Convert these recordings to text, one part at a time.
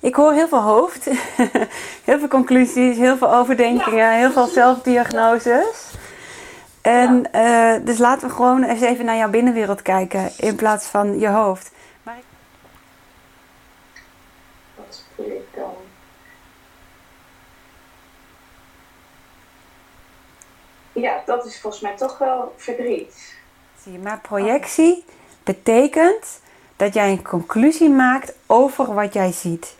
Ik hoor heel veel hoofd, heel veel conclusies, heel veel overdenkingen, heel veel zelfdiagnoses. En uh, dus laten we gewoon eens even naar jouw binnenwereld kijken in plaats van je hoofd. Maar Wat voel ik dan? Ja, dat is volgens mij toch wel verdriet. Zie je, maar projectie betekent dat jij een conclusie maakt over wat jij ziet.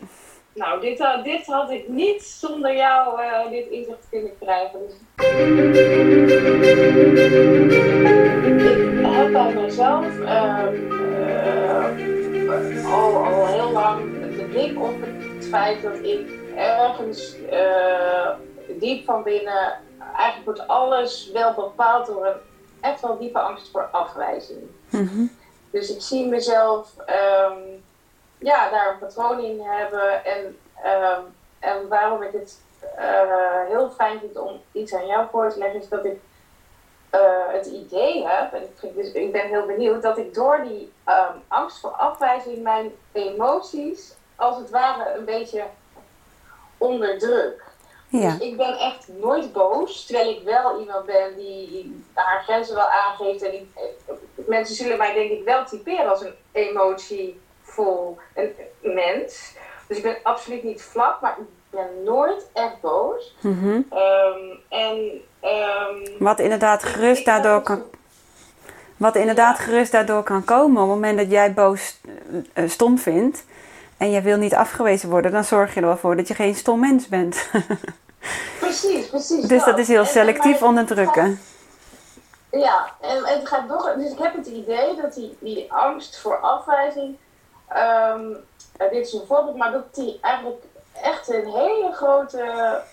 Nou, dit, uh, dit had ik niet zonder jou uh, dit inzicht kunnen krijgen. Dus... Ik heb bij mezelf uh, al, al heel lang de blik op het feit dat ik ergens diep van binnen, eigenlijk wordt alles wel bepaald door een echt wel diepe angst voor afwijzing. Mm -hmm. Dus ik zie mezelf um, ja, daar een patroon in hebben. En, um, en waarom ik het uh, heel fijn vind om iets aan jou voor te leggen, is dat ik uh, het idee heb, en ik, dus, ik ben heel benieuwd, dat ik door die um, angst voor afwijzing mijn emoties als het ware een beetje onderdruk. Ja. Dus ik ben echt nooit boos, terwijl ik wel iemand ben die haar grenzen wel aangeeft. En ik, mensen zullen mij denk ik wel typeren als een emotievol een mens. Dus ik ben absoluut niet vlak, maar ik ben nooit echt boos. Mm -hmm. um, en, um, Wat inderdaad gerust daardoor kan... Wat inderdaad gerust daardoor kan komen op het moment dat jij boos uh, stom vindt en jij wil niet afgewezen worden, dan zorg je er wel voor dat je geen stom mens bent. precies, precies. Dus dat is heel selectief onderdrukken. Ja, en het gaat nog. Dus ik heb het idee dat die, die angst voor afwijzing. Um, dit is een voorbeeld, maar dat die eigenlijk echt een hele grote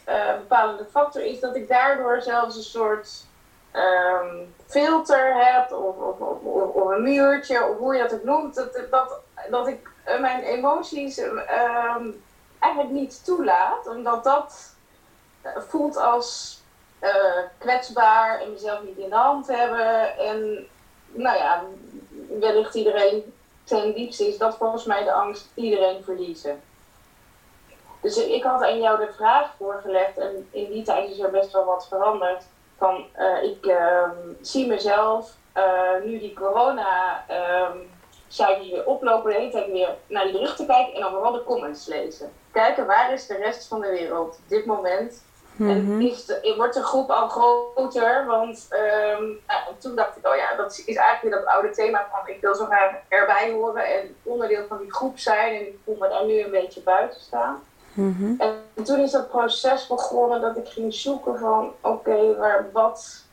uh, bepalende factor is. Dat ik daardoor zelfs een soort um, filter heb, of, of, of, of, een muurtje, of hoe je dat ook noemt. Dat, dat, dat ik mijn emoties um, eigenlijk niet toelaat, omdat dat voelt als uh, kwetsbaar en mezelf niet in de hand hebben. En nou ja, wellicht iedereen ten diepste is dat volgens mij de angst iedereen verliezen. Dus ik had aan jou de vraag voorgelegd en in die tijd is er best wel wat veranderd. Van ik uh, zie mezelf nu die corona um, cijfers weer oplopen, de hele tijd weer naar die rug te kijken en dan vooral de comments lezen. Kijken waar is de rest van de wereld op dit moment Mm -hmm. En is de, wordt de groep al groter, want um, nou, toen dacht ik, oh ja, dat is eigenlijk weer dat oude thema van ik wil zo graag erbij horen en onderdeel van die groep zijn en ik voel me daar nu een beetje buiten staan. Mm -hmm. En toen is dat proces begonnen dat ik ging zoeken van oké, okay, wat,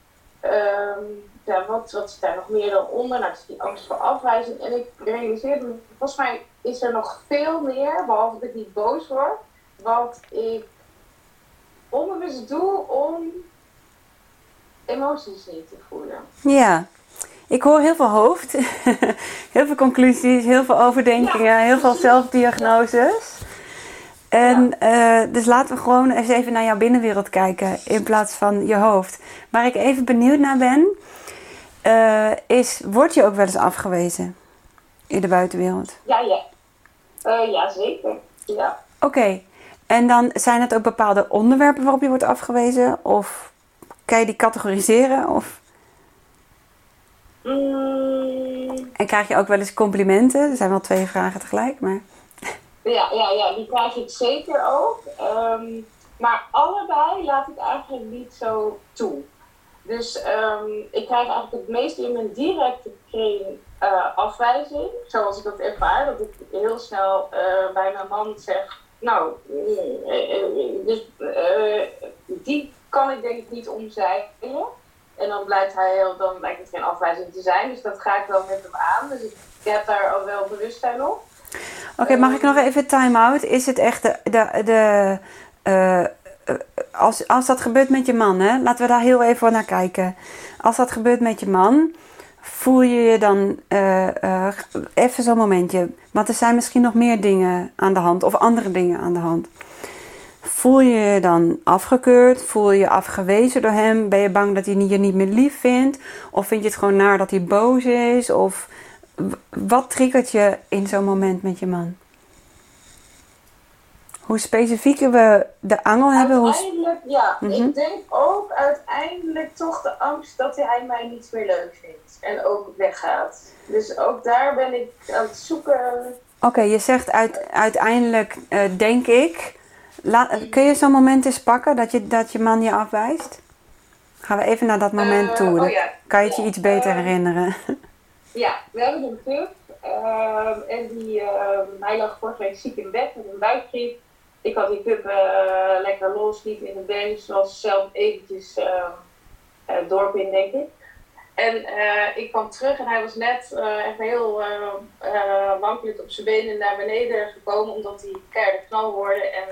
um, ja, wat, wat zit daar nog meer dan onder? Nou, is die angst voor afwijzing. En ik realiseerde me, volgens mij is er nog veel meer, behalve dat ik niet boos word, wat ik onbewust doe om emoties niet te voelen. Ja, ik hoor heel veel hoofd, heel veel conclusies, heel veel overdenkingen, ja, heel veel zelfdiagnoses. En ja. uh, dus laten we gewoon eens even naar jouw binnenwereld kijken in plaats van je hoofd. Waar ik even benieuwd naar ben, uh, is, word je ook wel eens afgewezen in de buitenwereld? Ja, ja. Uh, ja zeker. Ja. Oké, okay. En dan zijn het ook bepaalde onderwerpen waarop je wordt afgewezen? Of kan je die categoriseren? Of... Mm. En krijg je ook wel eens complimenten? Er zijn wel twee vragen tegelijk, maar... Ja, ja, ja die krijg ik zeker ook. Um, maar allebei laat ik eigenlijk niet zo toe. Dus um, ik krijg eigenlijk het meeste in mijn directe kring uh, afwijzing. Zoals ik dat ervaar. Dat ik heel snel uh, bij mijn man zeg nou, dus uh, die kan ik denk ik niet omzeilen. En dan blijkt hij heel, dan lijkt het geen afwijzing te zijn. Dus dat ga ik wel met hem aan. Dus ik heb daar al wel bewustzijn op. Oké, mag ik nog even time-out? Is het echt de. de, uh, als, als dat gebeurt met je man, hè? laten we daar heel even naar kijken. Als dat gebeurt met je man, voel je je dan uh, uh, even zo'n momentje. Want er zijn misschien nog meer dingen aan de hand of andere dingen aan de hand. Voel je je dan afgekeurd? Voel je je afgewezen door hem? Ben je bang dat hij je niet meer lief vindt? Of vind je het gewoon naar dat hij boos is? Of wat triggert je in zo'n moment met je man? hoe specifieker we de angel hebben, hoe... Uiteindelijk, ja. Mhm. Ik denk ook uiteindelijk toch de angst dat hij mij niet meer leuk vindt. En ook weggaat. Dus ook daar ben ik aan het zoeken. Oké, je zegt uit, uiteindelijk, eh, denk ik... Kun je zo'n moment eens pakken dat je, dat je man je afwijst? Gaan we even naar dat moment Eh, toe. oh Dan ja. kan je het je iets beter eh, herinneren. Ja, we hebben een pup. ehm, en die, ehm, hij lag vorige ziek in bed met een buikgriep. Ik had die pup eh, lekker los, liep in de bench. Was zelf eventjes ehm eh, dorp in, denk ik. En eh, ik kwam terug en hij was net echt heel eh wankelend op zijn benen naar beneden gekomen. Omdat hij keihard knal hoorde. En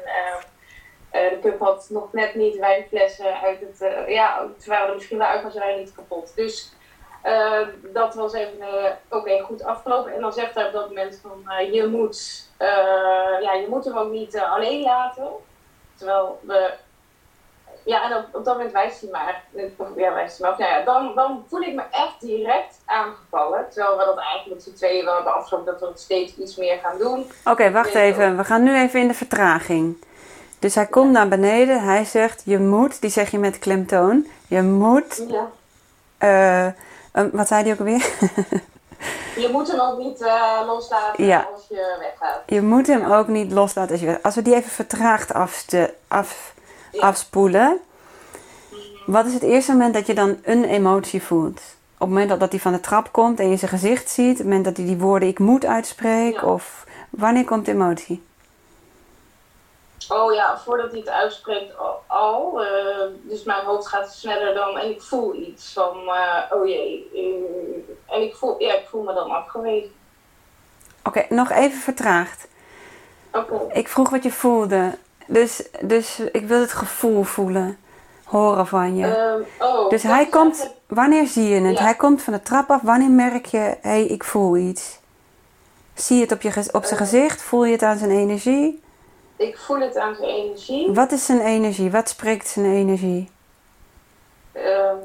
de pup had nog net niet wijnflessen uit het... ja, ze waren misschien wel uit, ze waren niet kapot. Dus... Eh, dat was even eh, oké, goed afgelopen. En dan zegt hij op dat moment van eh, je moet eh, ja, je moet hem ook niet alleen laten. Terwijl we ja, en op, op dat moment wijst hij maar. Ja, wijst hij maar. Nou ja, dan, dan voel ik me echt direct aangevallen. Terwijl we dat eigenlijk met z'n tweeën wel hebben afgesproken dat we het steeds iets meer gaan doen. Oké, wacht even. We gaan nu even in de vertraging. Dus hij komt naar beneden. Hij zegt, je moet, die zeg je met klemtoon. Je moet, Ja. Eh, eh, wat zei hij ook alweer? Je moet hem ook niet eh, loslaten Ja. als je weggaat. je moet hem ook niet loslaten als je Als we die even vertraagd afste, af, Ja. afspoelen. Wat is het eerste moment dat je dan een emotie voelt? Op het moment dat, dat hij van de trap komt en je zijn gezicht ziet. Op het moment dat hij die woorden ik moet uitspreekt. Ja. Of wanneer komt de emotie? Oh ja, voordat hij het uitspreekt al. al, eh, dus mijn hoofd gaat sneller dan. En ik voel iets van, eh, oh jee. eh, en ik voel, ja, ik voel me dan afgewezen. Oké, nog even vertraagd. Oké. Ik vroeg wat je voelde. Dus, dus ik wil het gevoel voelen. Horen van je. Ehm, oh, dus hij komt... Wanneer zie je het? Ja. Hij komt van de trap af. Wanneer merk je... Hé, hey, ik voel iets. Zie je het op, je, op zijn gezicht? Voel je het aan zijn energie? Ik voel het aan zijn energie. Wat is zijn energie? Wat spreekt zijn energie? Ehm,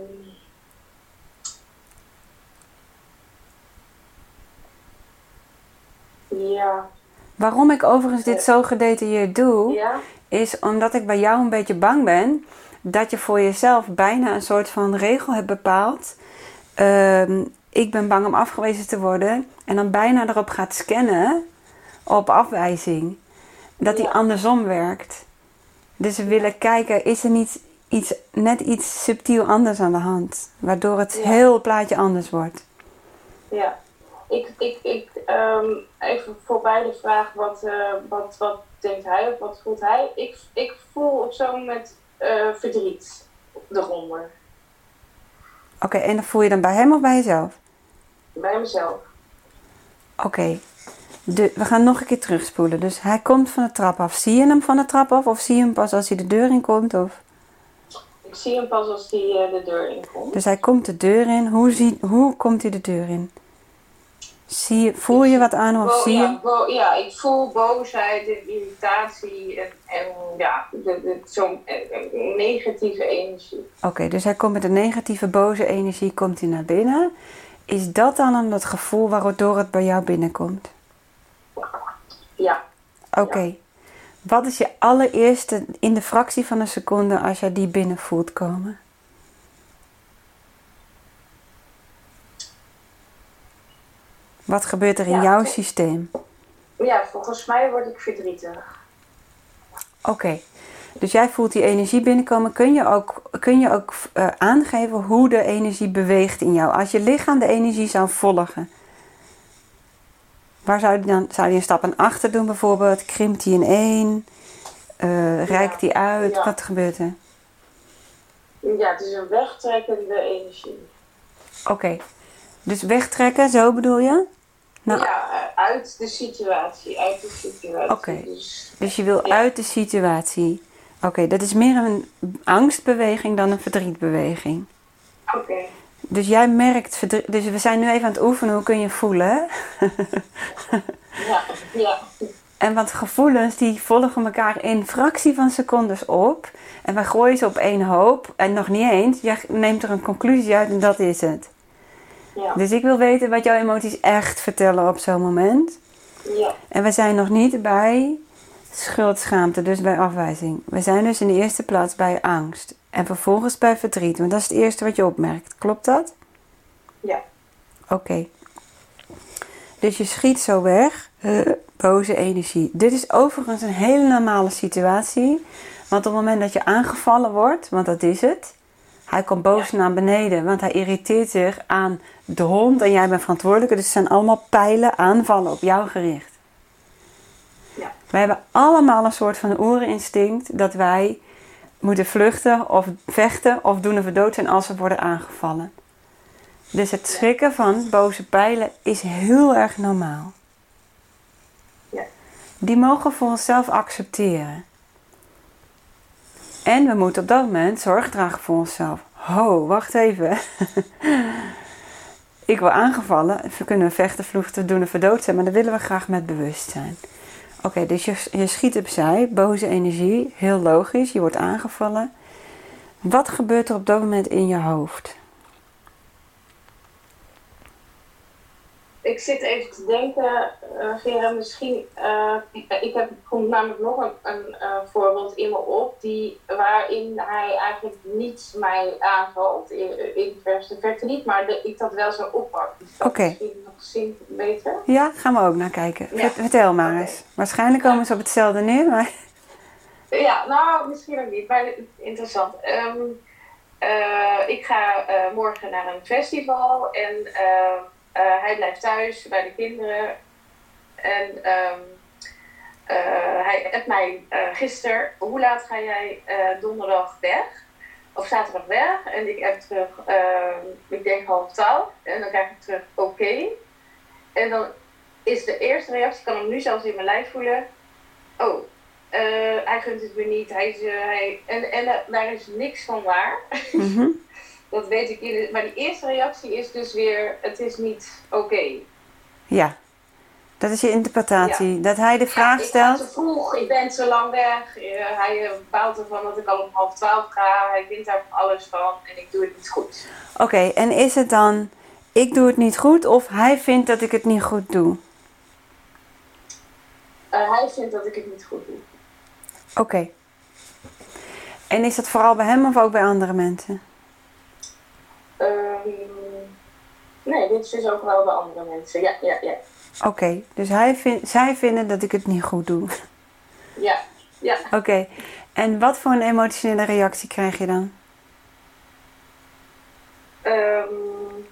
ja. Waarom ik overigens dit Eh. zo gedetailleerd doe... Ja. is omdat ik bij jou een beetje bang ben dat je voor jezelf bijna een soort van regel hebt bepaald. Ehm, ik ben bang om afgewezen te worden en dan bijna erop gaat scannen op afwijzing. Dat die andersom werkt. Dus we willen kijken, is er niet iets, net iets subtiel anders aan de hand? Waardoor het Ja. heel plaatje anders wordt. Ja, ik, ik, ik ehm, even voorbij de vraag, wat, eh, wat, wat denkt hij of wat voelt hij? Ik, ik voel op zo'n moment eh, verdriet eronder, Oké, en dan voel je dan bij hem of bij jezelf? bij mezelf. Oké, de- we gaan nog een keer terugspoelen. Dus hij komt van de trap af. Zie je hem van de trap af of zie je hem pas als hij de deur in komt? Of? Ik zie hem pas als hij eh, de deur inkomt. Dus hij komt de deur in. Hoe, zie, hoe komt hij de deur in? Zie je, voel je wat aan of Bo- zie ja, je? bo- ja, ik voel boosheid en irritatie en, en ja, zo'n eh, negatieve energie. Oké, dus hij komt met een negatieve, boze energie komt hij naar binnen. Is dat dan dan het gevoel waardoor het bij jou binnenkomt? Ja, Oké. Wat is je allereerste in de fractie van een seconde als jij die binnen voelt komen? Wat gebeurt er in Ja, jouw systeem? ja, volgens mij word ik verdrietig. Oké, dus jij voelt die energie binnenkomen. Kun je ook, kun je ook eh, aangeven hoe de energie beweegt in jou? Als je lichaam de energie zou volgen, waar zou die dan? Zou die een stap naar achter doen bijvoorbeeld? Krimpt die in één? Eh reikt die uit? ja. Wat gebeurt er? Ja, het is een wegtrekkende energie. Oké, dus wegtrekken, zo bedoel je? Nou, Ja, uit de situatie. Uit de situatie. Oké. Dus, Dus je wil Ja. uit de situatie. Oké, dat is meer een angstbeweging dan een verdrietbeweging. Oké. Dus jij merkt verdriet. Dus we zijn nu even aan het oefenen. Hoe kun je voelen? Ja, ja. En want gevoelens die volgen elkaar in fractie van secondes op. En wij gooien ze op één hoop. En nog niet eens. Jij neemt er een conclusie uit en dat is het. Ja. Dus ik wil weten wat jouw emoties echt vertellen op zo'n moment. ja. En we zijn nog niet bij schuld, schaamte, dus bij afwijzing. We zijn dus in de eerste plaats bij angst. En vervolgens bij verdriet. Want dat is het eerste wat je opmerkt. Klopt dat? Ja. Oké. Dus je schiet zo weg. Uh, boze energie. Dit is overigens een hele normale situatie. Want op het moment dat je aangevallen wordt, want dat is het. Hij komt boos naar beneden, want hij irriteert zich aan de hond en jij bent verantwoordelijk. Dus het zijn allemaal pijlen, aanvallen op jou gericht. We hebben allemaal een soort van oerinstinct dat wij moeten vluchten of vechten of doen of we dood zijn als we worden aangevallen. Dus het schrikken van boze pijlen is heel erg normaal. Die mogen we voor onszelf accepteren. En we moeten op dat moment zorg dragen voor onszelf. Ho, wacht even. ik word aangevallen. We kunnen vechten, vluchten, doen of verdood zijn. Maar dat willen we graag met bewustzijn. Oké, dus je, je schiet opzij. Boze energie. Heel logisch. Je wordt aangevallen. Wat gebeurt er op dat moment in je hoofd? Ik zit even te denken, uh, Vera, misschien. Uh, ik heb komt namelijk nog een, een uh, voorbeeld in me op, die, waarin hij eigenlijk niet mij aanvalt, in, in verste verte niet, maar de, ik dat wel zo oppak. Dus Oké. Okay. Misschien nog zin beter. Ja, gaan we ook naar kijken. Ja. Vertel maar okay. eens. Waarschijnlijk komen ja. ze op hetzelfde neer, maar. Ja, nou, misschien ook niet, maar interessant. Um, ik ga morgen naar een festival en. Uh, hij blijft thuis bij de kinderen. En um, uh, hij appt mij uh, gisteren, hoe laat ga jij donderdag weg? Of zaterdag weg? En ik app terug, ehm, ik denk half twaalf. En dan krijg ik terug, oké. Okay. En dan is de eerste reactie, ik kan hem nu zelfs in mijn lijf voelen. Oh, hij gunt het me niet. Hij is, hij, en en daar is niks van waar. Mm -hmm. Dat weet ik. In maar die eerste reactie is dus weer: het is niet oké. Okay. Ja, dat is je interpretatie. Ja. Dat hij de vraag ja, stelt. Ik te vroeg, ik ben te lang weg. Uh, hij baalt ervan dat ik al om half twaalf ga. Hij vindt daar alles van en ik doe het niet goed. Oké, okay, en is het dan: ik doe het niet goed of hij vindt dat ik het niet goed doe? Uh, hij vindt dat ik het niet goed doe. Oké. Okay. En is dat vooral bij hem of ook bij andere mensen? Um, nee, dit is dus ook wel bij andere mensen. Ja, ja, ja. Oké, okay, dus hij vind, zij vinden dat ik het niet goed doe. Ja, ja. Oké, okay. en wat voor een emotionele reactie krijg je dan? Um,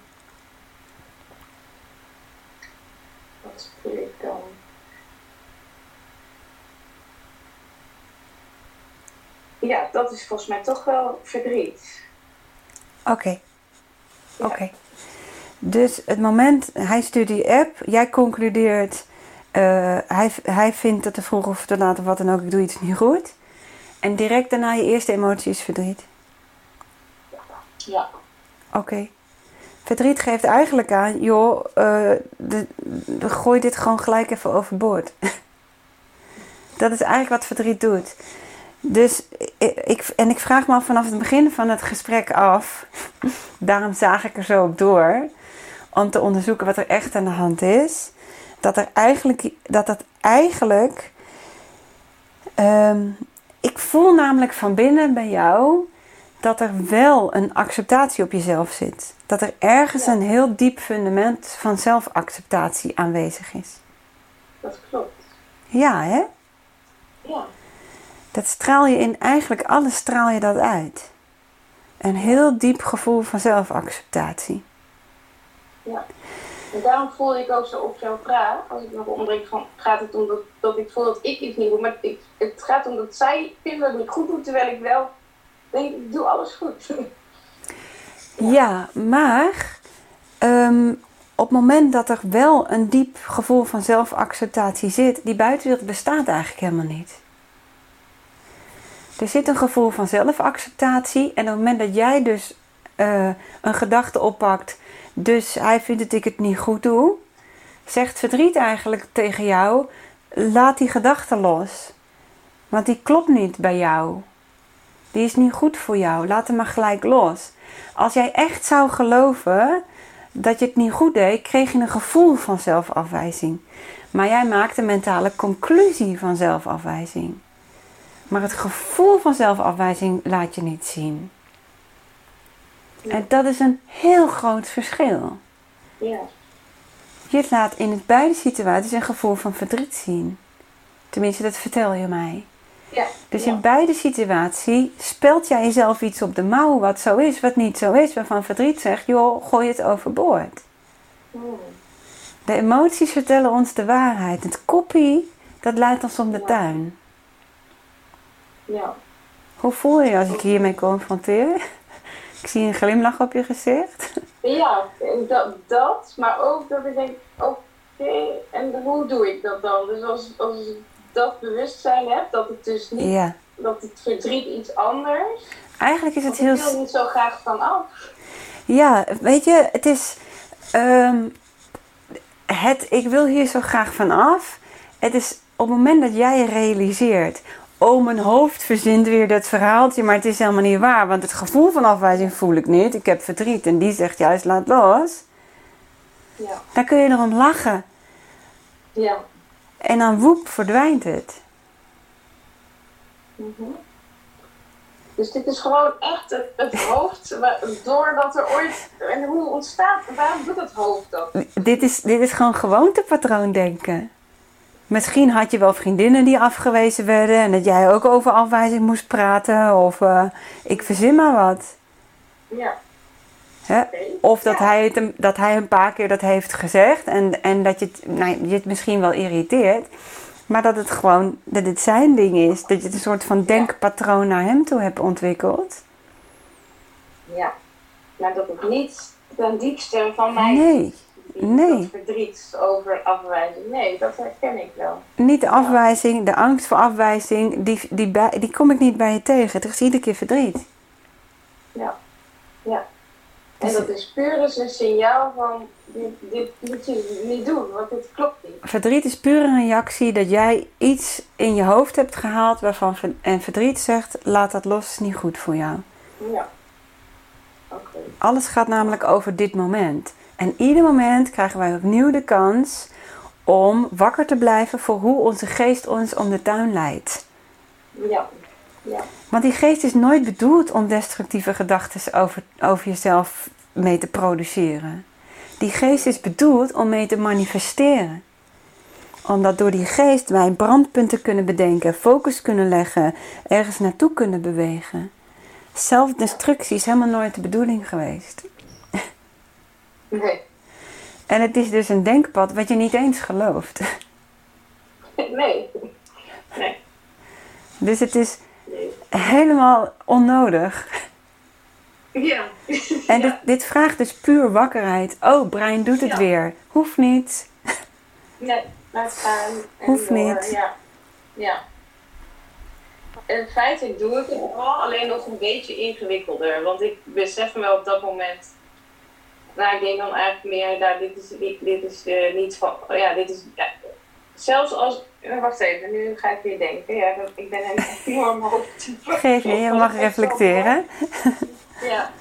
wat voel ik dan? Ja, dat is volgens mij toch wel verdriet. Oké. Okay. Oké. Okay. Dus het moment, hij stuurt die app, jij concludeert, uh, hij, hij vindt dat te vroeg of te laat of wat dan ook, ik doe iets niet goed. En direct daarna je eerste emotie is verdriet. Ja. Oké. Okay. Verdriet geeft eigenlijk aan, joh, uh, de, de, gooi dit gewoon gelijk even overboord. dat is eigenlijk wat verdriet doet. Dus ik, en ik vraag me af vanaf het begin van het gesprek af, daarom zag ik er zo op door, om te onderzoeken wat er echt aan de hand is, dat er eigenlijk, dat dat eigenlijk, um, ik voel namelijk van binnen bij jou dat er wel een acceptatie op jezelf zit. Dat er ergens een heel diep fundament van zelfacceptatie aanwezig is. Dat klopt. Ja, hè? Ja. Dat straal je in eigenlijk alles straal je dat uit. Een heel diep gevoel van zelfacceptatie. Ja. En daarom voel ik ook zo op jouw vraag, als ik nog ombreng van, gaat het om dat, dat ik voel dat ik iets niet doe, maar ik, het gaat om dat zij vinden dat ik goed doe, terwijl ik wel denk, ik doe alles goed. ja. ja, maar um, op het moment dat er wel een diep gevoel van zelfacceptatie zit, die buitenwereld bestaat eigenlijk helemaal niet. Er zit een gevoel van zelfacceptatie. En op het moment dat jij dus uh, een gedachte oppakt, dus hij vindt dat ik het niet goed doe, zegt verdriet eigenlijk tegen jou: laat die gedachte los. Want die klopt niet bij jou. Die is niet goed voor jou. Laat hem maar gelijk los. Als jij echt zou geloven dat je het niet goed deed, kreeg je een gevoel van zelfafwijzing. Maar jij maakt een mentale conclusie van zelfafwijzing. Maar het gevoel van zelfafwijzing laat je niet zien. En dat is een heel groot verschil. Ja. Je laat in het beide situaties een gevoel van verdriet zien. Tenminste, dat vertel je mij. Ja. Dus ja. in beide situaties spelt jij jezelf iets op de mouw wat zo is, wat niet zo is, waarvan verdriet zegt, joh, gooi het overboord. Hmm. De emoties vertellen ons de waarheid. Het koppie, dat leidt ons om de tuin. Ja. Hoe voel je je als ik hiermee confronteer? Ik zie een glimlach op je gezicht. Ja, dat, dat, maar ook dat ik denk, oké, en hoe doe ik dat dan? Dus als, als ik dat bewustzijn heb, dat het dus niet, Ja. dat het verdriet iets anders, Eigenlijk is het want ik heel... wil niet zo graag vanaf. Ja, weet je, het is. ehm, het, ik wil hier zo graag van af. Het is op het moment dat jij je realiseert. Oh, mijn hoofd verzint weer dat verhaaltje, maar het is helemaal niet waar. Want het gevoel van afwijzing voel ik niet. Ik heb verdriet en die zegt juist laat los. Ja, Dan kun je erom lachen. ja. En dan woep, verdwijnt het. Mhm. Dus dit is gewoon echt het, het hoofd, doordat er ooit, en hoe ontstaat, waarom doet het hoofd dat? Dit is, dit is gewoon gewoontepatroon denken. Misschien had je wel vriendinnen die afgewezen werden en dat jij ook over afwijzing moest praten. Of eh, ik verzin maar wat. Ja. Of dat, Ja. hij het, een- dat hij een paar keer dat heeft gezegd en, en dat je het, nou, je het misschien wel irriteert. Maar dat het gewoon, dat het zijn ding is. Dat je een soort van denkpatroon naar hem toe hebt ontwikkeld. Ja, maar dat het niet ten diepste van mij Nee, die- nee. dat verdriet over afwijzing. Nee, dat herken ik wel. niet de afwijzing, de angst voor afwijzing, die, die, bij, die kom ik niet bij je tegen. Het is iedere keer verdriet. Ja, ja. En Dus- dat is puur dus een signaal van, dit, dit moet je niet doen, want dit klopt niet. Verdriet is puur een reactie dat jij iets in je hoofd hebt gehaald waarvan en verdriet zegt: laat dat los, is niet goed voor jou. Ja. Oké. Alles gaat namelijk over dit moment. En ieder moment krijgen wij opnieuw de kans om wakker te blijven voor hoe onze geest ons om de tuin leidt. Ja. Ja. Want die geest is nooit bedoeld om destructieve gedachten over, over jezelf mee te produceren. Die geest is bedoeld om mee te manifesteren. Omdat door die geest wij brandpunten kunnen bedenken, focus kunnen leggen, ergens naartoe kunnen bewegen. Zelfdestructie is helemaal nooit de bedoeling geweest. Nee. En het is dus een denkpad wat je niet eens gelooft. Nee. Nee. Dus het is Nee. helemaal onnodig. Ja. En Ja. dit, dit vraagt dus puur wakkerheid. Oh, brein doet het Ja. weer. Hoeft niet. Nee, laat gaan. Hoeft door. niet. Ja. ja. En feitelijk doe ik het wel, alleen nog een beetje ingewikkelder. Want ik besef me wel op dat moment. Nou, ik denk dan eigenlijk meer, nou, dit is, dit, dit is eh, niet van. oh ja, dit is. Ja, zelfs als. eh, Wacht even, nu ga ik weer denken. Ja, ik ben enorm hoofd. Geef je, je mag reflecteren. Ja,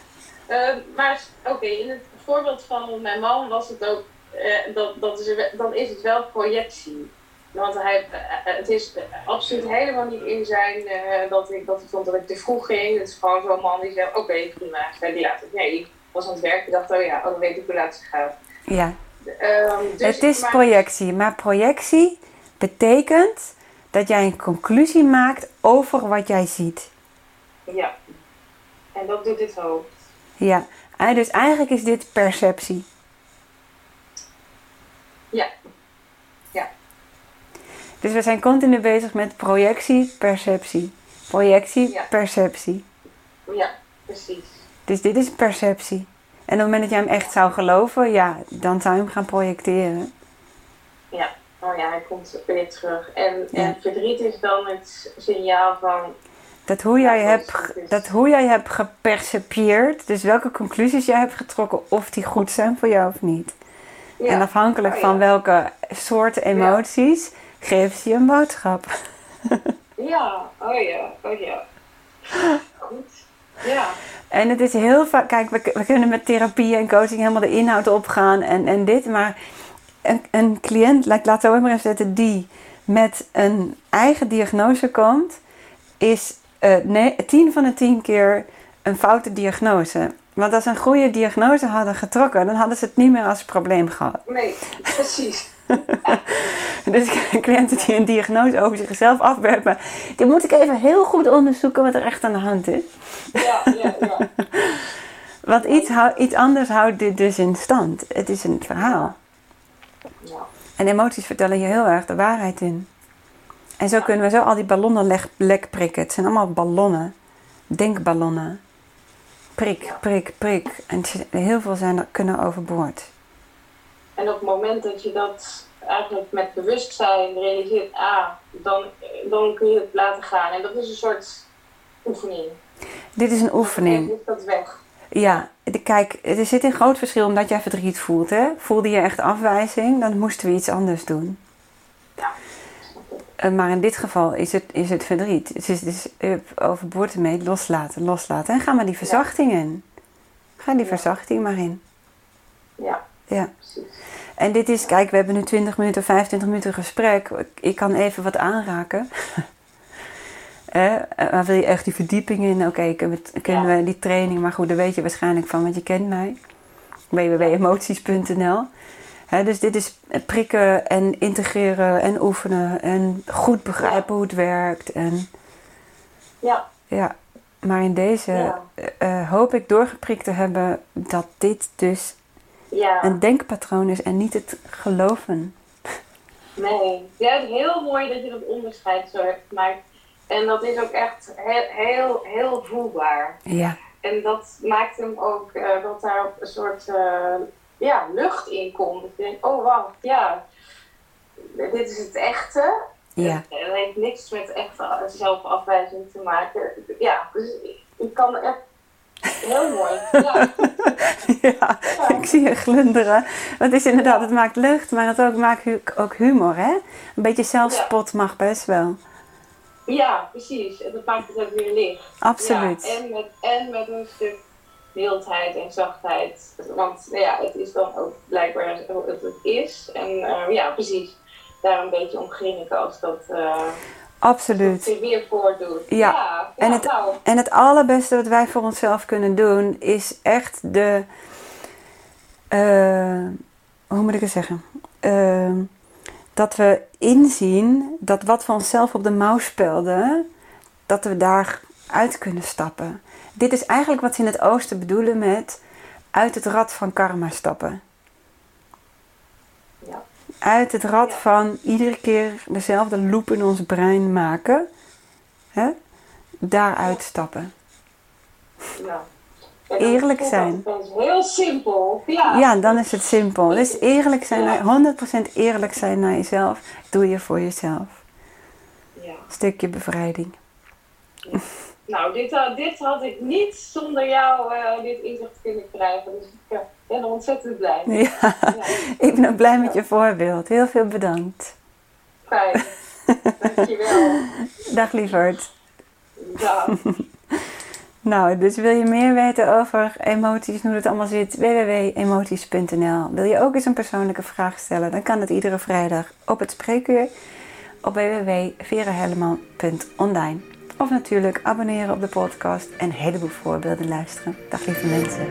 Eh, maar oké, in het voorbeeld van mijn man was het ook, eh, dat, dat is, dan is het wel projectie. Want hij, eh, eh, het is absoluut helemaal niet in zijn eh, dat, ik, dat ik vond dat ik te vroeg ging. Het is gewoon zo'n man die zegt, oké, prima, ga die later. Nee, ik was aan het werk en dacht, oh ja, oh, dan weet ik hoe laat het gaat. Ja, Ehm, dus het is maar- projectie. Maar projectie betekent dat jij een conclusie maakt over wat jij ziet. Ja, en dat doet dit hoofd. Ja, en dus eigenlijk is dit perceptie. Ja, ja, Dus we zijn continu bezig met projectie, perceptie. Projectie, Ja. perceptie. ja, precies. Dus dit is perceptie. En op het moment dat jij hem echt zou geloven, ja, dan zou je hem gaan projecteren. Ja, oh ja, hij komt weer terug. En, Ja. en verdriet is dan het signaal van Dat hoe jij, Ja, hebt, dat is- ge- dat hoe jij hebt gepercepieerd, dus welke conclusies jij hebt getrokken, of die goed zijn voor jou of niet. Ja. En afhankelijk Oh, van welke soort emoties, geeft je een boodschap. Ja, oh ja, oh ja. Goed. Ja, En het is heel vaak, kijk, we, we kunnen met therapie en coaching helemaal de inhoud opgaan en, en dit, maar een, een cliënt, laat ik zo maar even zetten, die met een eigen diagnose komt, is uh, nee, tien van de tien keer een foute diagnose. Want als ze een goede diagnose hadden getrokken, dan hadden ze het niet meer als probleem gehad. Nee, precies. dus cliënten die een diagnose over zichzelf afwerpen, die moet ik even heel goed onderzoeken wat er echt aan de hand is. Ja, ja, ja. Want iets, iets anders houdt dit dus in stand. Het is een verhaal. Ja. En emoties vertellen je heel erg de waarheid in. En zo kunnen we zo al die ballonnen lek prikken. Het zijn allemaal ballonnen. Denkballonnen. Prik, prik, prik. En heel veel zijn er, kunnen overboord. En op het moment dat je dat eigenlijk met bewustzijn realiseert, ah, dan, dan kun je het laten gaan. En dat is een soort oefening. Dit is een oefening. Dan is dat weg. Ja, kijk, er zit een groot verschil omdat jij verdriet voelt. Hè? Voelde je echt afwijzing, dan moesten we iets anders doen. Ja. Eh, maar in dit geval is het, is het verdriet. Het is, het is overboord ermee, loslaten, loslaten. En ga maar die verzachting in. Ga die verzachting maar in. Ja, Ja. precies. En dit is, kijk, we hebben nu 20 minuten, 25 minuten gesprek. Ik kan even wat aanraken. Eh, maar wil je echt die verdieping in? Oké, kunnen, we, kunnen we die training, maar goed, daar weet je waarschijnlijk van, want je kent mij. www.emoties.nl Dus dit is prikken en integreren en oefenen en goed begrijpen hoe het werkt. En, Ja, ja. Maar in deze Ja. eh, hoop ik doorgeprikt te hebben dat dit dus ja. een denkpatroon is en niet het geloven. Nee. Ja, het is heel mooi dat je dat onderscheid zo hebt gemaakt. En dat is ook echt heel, heel, heel voelbaar. Ja, En dat maakt hem ook eh, dat daar een soort eh, ja, lucht in komt. Dat je denkt, oh wacht, ja, dit is het echte. ja, Het, het heeft niks met echte zelfafwijzing te maken. Ja, dus ik kan echt heel mooi. Ja, ja, ik zie je glunderen. Het is inderdaad, het maakt lucht, maar het ook maakt ook humor, hè? Een beetje zelfspot mag best wel. ja, precies. En dat maakt het ook weer licht. Absoluut. Ja, en, met, en met een stuk mildheid en zachtheid. Want nou ja, het is dan ook blijkbaar hoe het is. En eh, ja, precies. Daar een beetje om als dat eh, Absoluut. zich weer voordoet. Ja. ja, En het- nou, En het allerbeste wat wij voor onszelf kunnen doen, is echt de. eh, hoe moet ik het zeggen? Eh, dat we inzien dat wat we onszelf op de mouw spelden, dat we daar uit kunnen stappen. Dit is eigenlijk wat ze in het oosten bedoelen met uit het rad van karma stappen. Uit het rad van iedere keer dezelfde loop in ons brein maken. Hè? Daaruit stappen. ja. Eerlijk zijn. dat opeens heel simpel. Ja, Ja, dan is het simpel. Dus eerlijk zijn, Ja. naar, 100% eerlijk zijn naar jezelf, doe je voor jezelf. ja. Stukje bevrijding. Nou, dit, had- dit had ik niet zonder jou eh, dit inzicht kunnen krijgen. Dus ik eh, ben ontzettend blij. Ja, Ja, ik ben ook blij met je voorbeeld. Heel veel bedankt. fijn. Dankjewel. Dag lieverd. Ja. Nou, dus wil je meer weten over emoties, hoe het allemaal zit? www.emoties.nl Wil je ook eens een persoonlijke vraag stellen? Dan kan het iedere vrijdag op het spreekuur op www.verahelleman.online Of natuurlijk abonneren op de podcast en een heleboel voorbeelden luisteren. Dag lieve mensen.